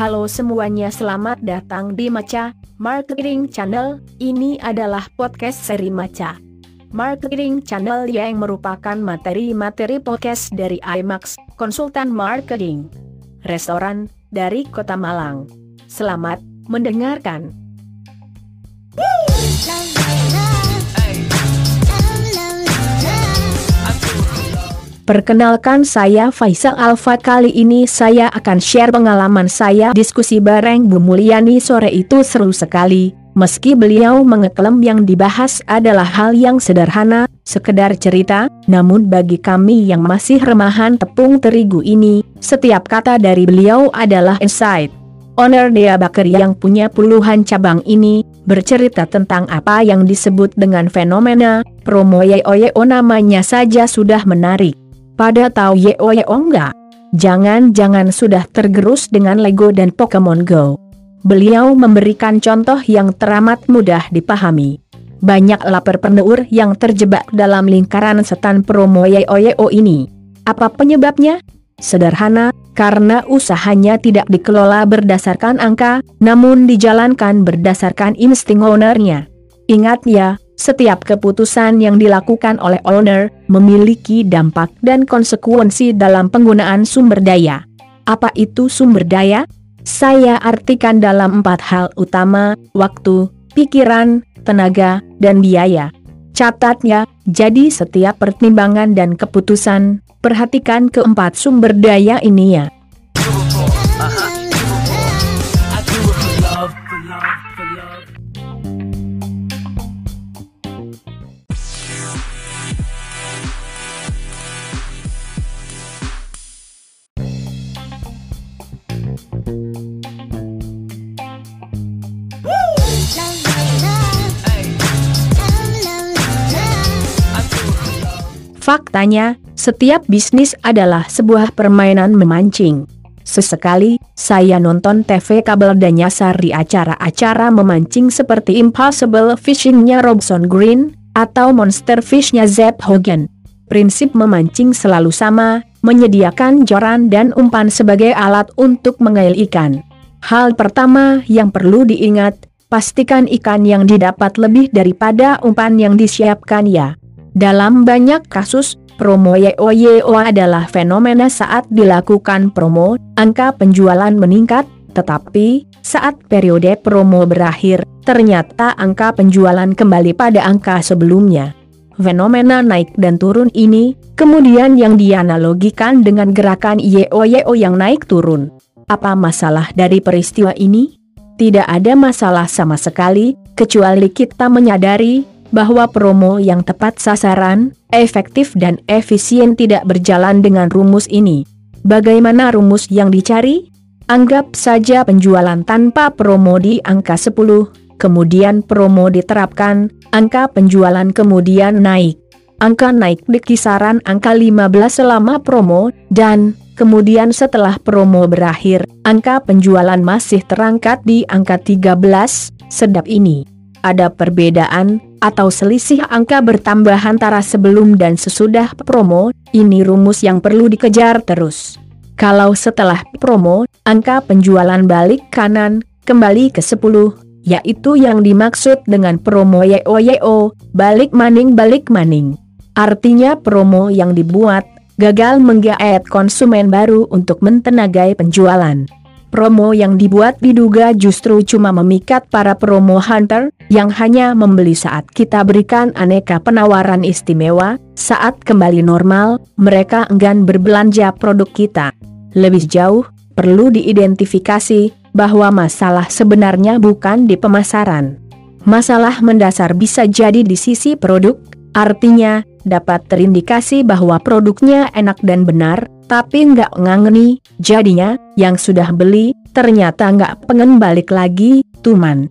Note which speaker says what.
Speaker 1: Halo semuanya, selamat datang di Maca Marketing Channel. Ini adalah podcast seri Maca Marketing Channel yang merupakan materi-materi podcast dari IMAX, konsultan marketing restoran dari Kota Malang. Selamat mendengarkan. Perkenalkan saya Faisal Alfa kali ini saya akan share pengalaman saya diskusi bareng Bu Mulyani sore itu seru sekali. Meski beliau mengeklaim yang dibahas adalah hal yang sederhana, sekedar cerita, namun bagi kami yang masih remahan tepung terigu ini, setiap kata dari beliau adalah insight. Owner Dea Bakery yang punya puluhan cabang ini, bercerita tentang apa yang disebut dengan fenomena, promo YOYO namanya saja sudah menarik. Pada tahu Yeo Yeo enggak? Jangan-jangan sudah tergerus dengan Lego dan Pokemon Go. Beliau memberikan contoh yang teramat mudah dipahami. Banyak lapar yang terjebak dalam lingkaran setan promo Yeo Yeo ini. Apa penyebabnya? Sederhana, karena usahanya tidak dikelola berdasarkan angka, namun dijalankan berdasarkan insting ownernya. Ingat ya, setiap keputusan yang dilakukan oleh owner memiliki dampak dan konsekuensi dalam penggunaan sumber daya. Apa itu sumber daya? Saya artikan dalam empat hal utama, waktu, pikiran, tenaga, dan biaya. Catatnya, jadi setiap pertimbangan dan keputusan, perhatikan keempat sumber daya ini ya. Faktanya, setiap bisnis adalah sebuah permainan memancing. Sesekali, saya nonton TV kabel dan nyasar di acara-acara memancing seperti Impossible Fishing-nya Robson Green, atau Monster Fish-nya Zeb Hogan. Prinsip memancing selalu sama, menyediakan joran dan umpan sebagai alat untuk mengail ikan. Hal pertama yang perlu diingat, pastikan ikan yang didapat lebih daripada umpan yang disiapkan ya. Dalam banyak kasus, promo YOYO adalah fenomena saat dilakukan promo, angka penjualan meningkat, tetapi saat periode promo berakhir, ternyata angka penjualan kembali pada angka sebelumnya. Fenomena naik dan turun ini, kemudian yang dianalogikan dengan gerakan YOYO yang naik turun. Apa masalah dari peristiwa ini? Tidak ada masalah sama sekali, kecuali kita menyadari bahwa promo yang tepat sasaran, efektif dan efisien tidak berjalan dengan rumus ini. Bagaimana rumus yang dicari? Anggap saja penjualan tanpa promo di angka 10, kemudian promo diterapkan, angka penjualan kemudian naik. Angka naik di kisaran angka 15 selama promo, dan kemudian setelah promo berakhir, angka penjualan masih terangkat di angka 13, sedap ini. Ada perbedaan, atau selisih angka bertambah antara sebelum dan sesudah promo, ini rumus yang perlu dikejar terus. Kalau setelah promo, angka penjualan balik kanan, kembali ke 10, yaitu yang dimaksud dengan promo YOYO, balik maning balik maning. Artinya promo yang dibuat, gagal menggaet konsumen baru untuk mentenagai penjualan. Promo yang dibuat diduga justru cuma memikat para promo hunter, yang hanya membeli saat kita berikan aneka penawaran istimewa, saat kembali normal, mereka enggan berbelanja produk kita. Lebih jauh, perlu diidentifikasi, bahwa masalah sebenarnya bukan di pemasaran. Masalah mendasar bisa jadi di sisi produk, artinya, dapat terindikasi bahwa produknya enak dan benar, tapi nggak ngangeni, jadinya, yang sudah beli, ternyata nggak pengen balik lagi, tuman.